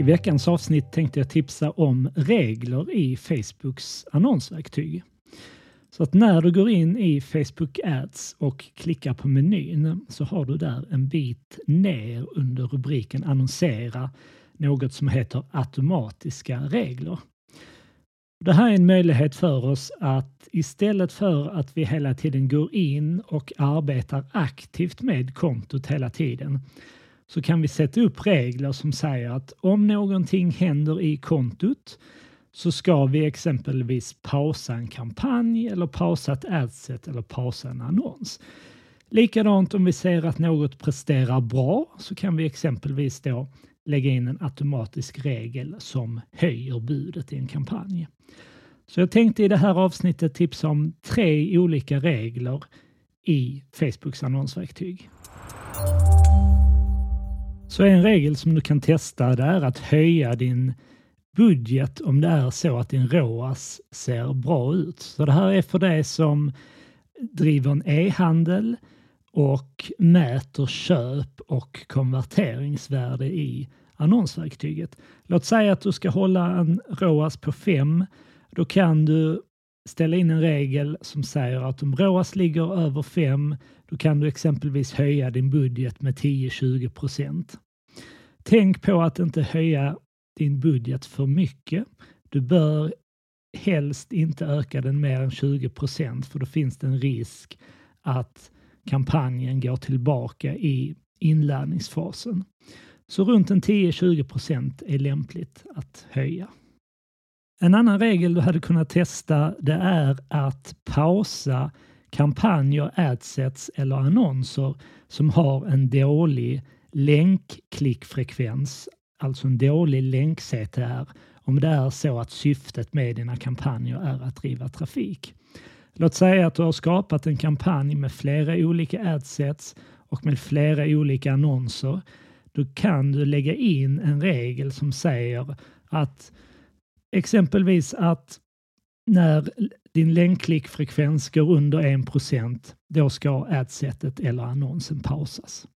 I veckans avsnitt tänkte jag tipsa om regler i Facebooks annonsverktyg. Så att när du går in i Facebook Ads och klickar på menyn så har du där en bit ner under rubriken annonsera något som heter automatiska regler. Det här är en möjlighet för oss att istället för att vi hela tiden går in och arbetar aktivt med kontot hela tiden så kan vi sätta upp regler som säger att om någonting händer i kontot så ska vi exempelvis pausa en kampanj eller pausa ett adset eller pausa en annons. Likadant om vi ser att något presterar bra så kan vi exempelvis då lägga in en automatisk regel som höjer budet i en kampanj. Så jag tänkte i det här avsnittet tipsa om tre olika regler i Facebooks annonsverktyg. Så en regel som du kan testa det är att höja din budget om det är så att din ROAS ser bra ut. Så det här är för dig som driver en e-handel och mäter köp och konverteringsvärde i annonsverktyget. Låt säga att du ska hålla en ROAS på 5. Då kan du ställa in en regel som säger att om ROAS ligger över 5 då kan du exempelvis höja din budget med 10-20 procent. Tänk på att inte höja din budget för mycket. Du bör helst inte öka den mer än 20 procent för då finns det en risk att kampanjen går tillbaka i inlärningsfasen. Så runt en 10-20 procent är lämpligt att höja. En annan regel du hade kunnat testa det är att pausa kampanjer, adsets eller annonser som har en dålig länkklickfrekvens, alltså en dålig länk-CTR, om det är så att syftet med dina kampanjer är att driva trafik. Låt säga att du har skapat en kampanj med flera olika adsets och med flera olika annonser. Då kan du lägga in en regel som säger att exempelvis att när din länkklickfrekvens går under 1 då ska adsetet eller annonsen pausas.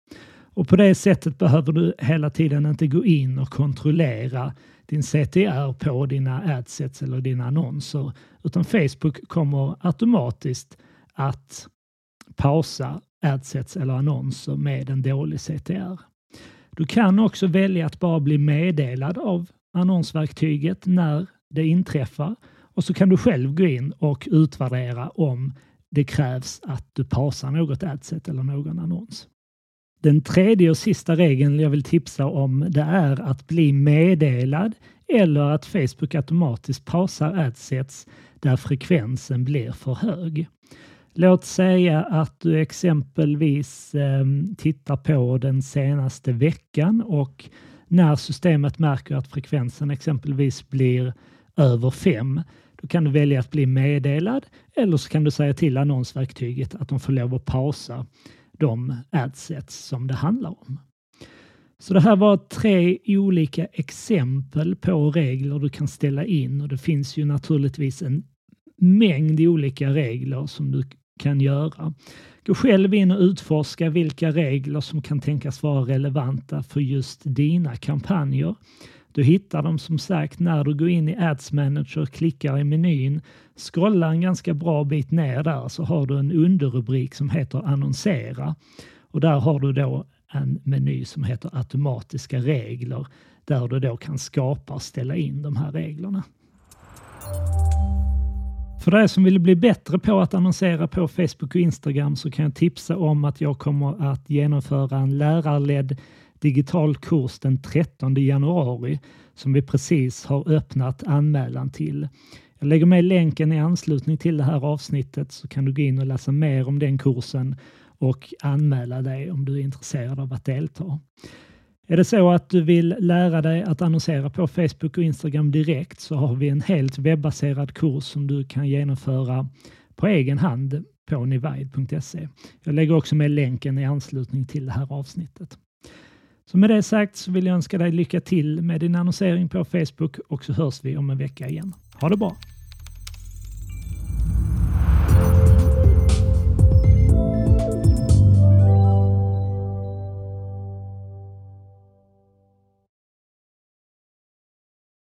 Och på det sättet behöver du hela tiden inte gå in och kontrollera din CTR på dina adsets eller dina annonser, utan Facebook kommer automatiskt att pausa adsets eller annonser med en dålig CTR. Du kan också välja att bara bli meddelad av annonsverktyget när det inträffar och så kan du själv gå in och utvärdera om det krävs att du pausar något adset eller någon annons. Den tredje och sista regeln jag vill tipsa om det är att bli meddelad eller att Facebook automatiskt pausar adsets där frekvensen blir för hög. Låt säga att du exempelvis eh, tittar på den senaste veckan och när systemet märker att frekvensen exempelvis blir över 5 då kan du välja att bli meddelad eller så kan du säga till annonsverktyget att de får lov att pausa de adsets som det handlar om. Så det här var tre olika exempel på regler du kan ställa in och det finns ju naturligtvis en mängd olika regler som du kan göra. Gå själv in och utforska vilka regler som kan tänkas vara relevanta för just dina kampanjer. Du hittar dem som sagt när du går in i Ads Manager, klickar i menyn, scrollar en ganska bra bit ner där så har du en underrubrik som heter annonsera och där har du då en meny som heter automatiska regler där du då kan skapa och ställa in de här reglerna. För dig som vill bli bättre på att annonsera på Facebook och Instagram så kan jag tipsa om att jag kommer att genomföra en lärarledd digital kurs den 13 januari som vi precis har öppnat anmälan till. Jag lägger med länken i anslutning till det här avsnittet så kan du gå in och läsa mer om den kursen och anmäla dig om du är intresserad av att delta. Är det så att du vill lära dig att annonsera på Facebook och Instagram direkt så har vi en helt webbaserad kurs som du kan genomföra på egen hand på nivide.se. Jag lägger också med länken i anslutning till det här avsnittet. Så med det sagt så vill jag önska dig lycka till med din annonsering på Facebook och så hörs vi om en vecka igen. Ha det bra!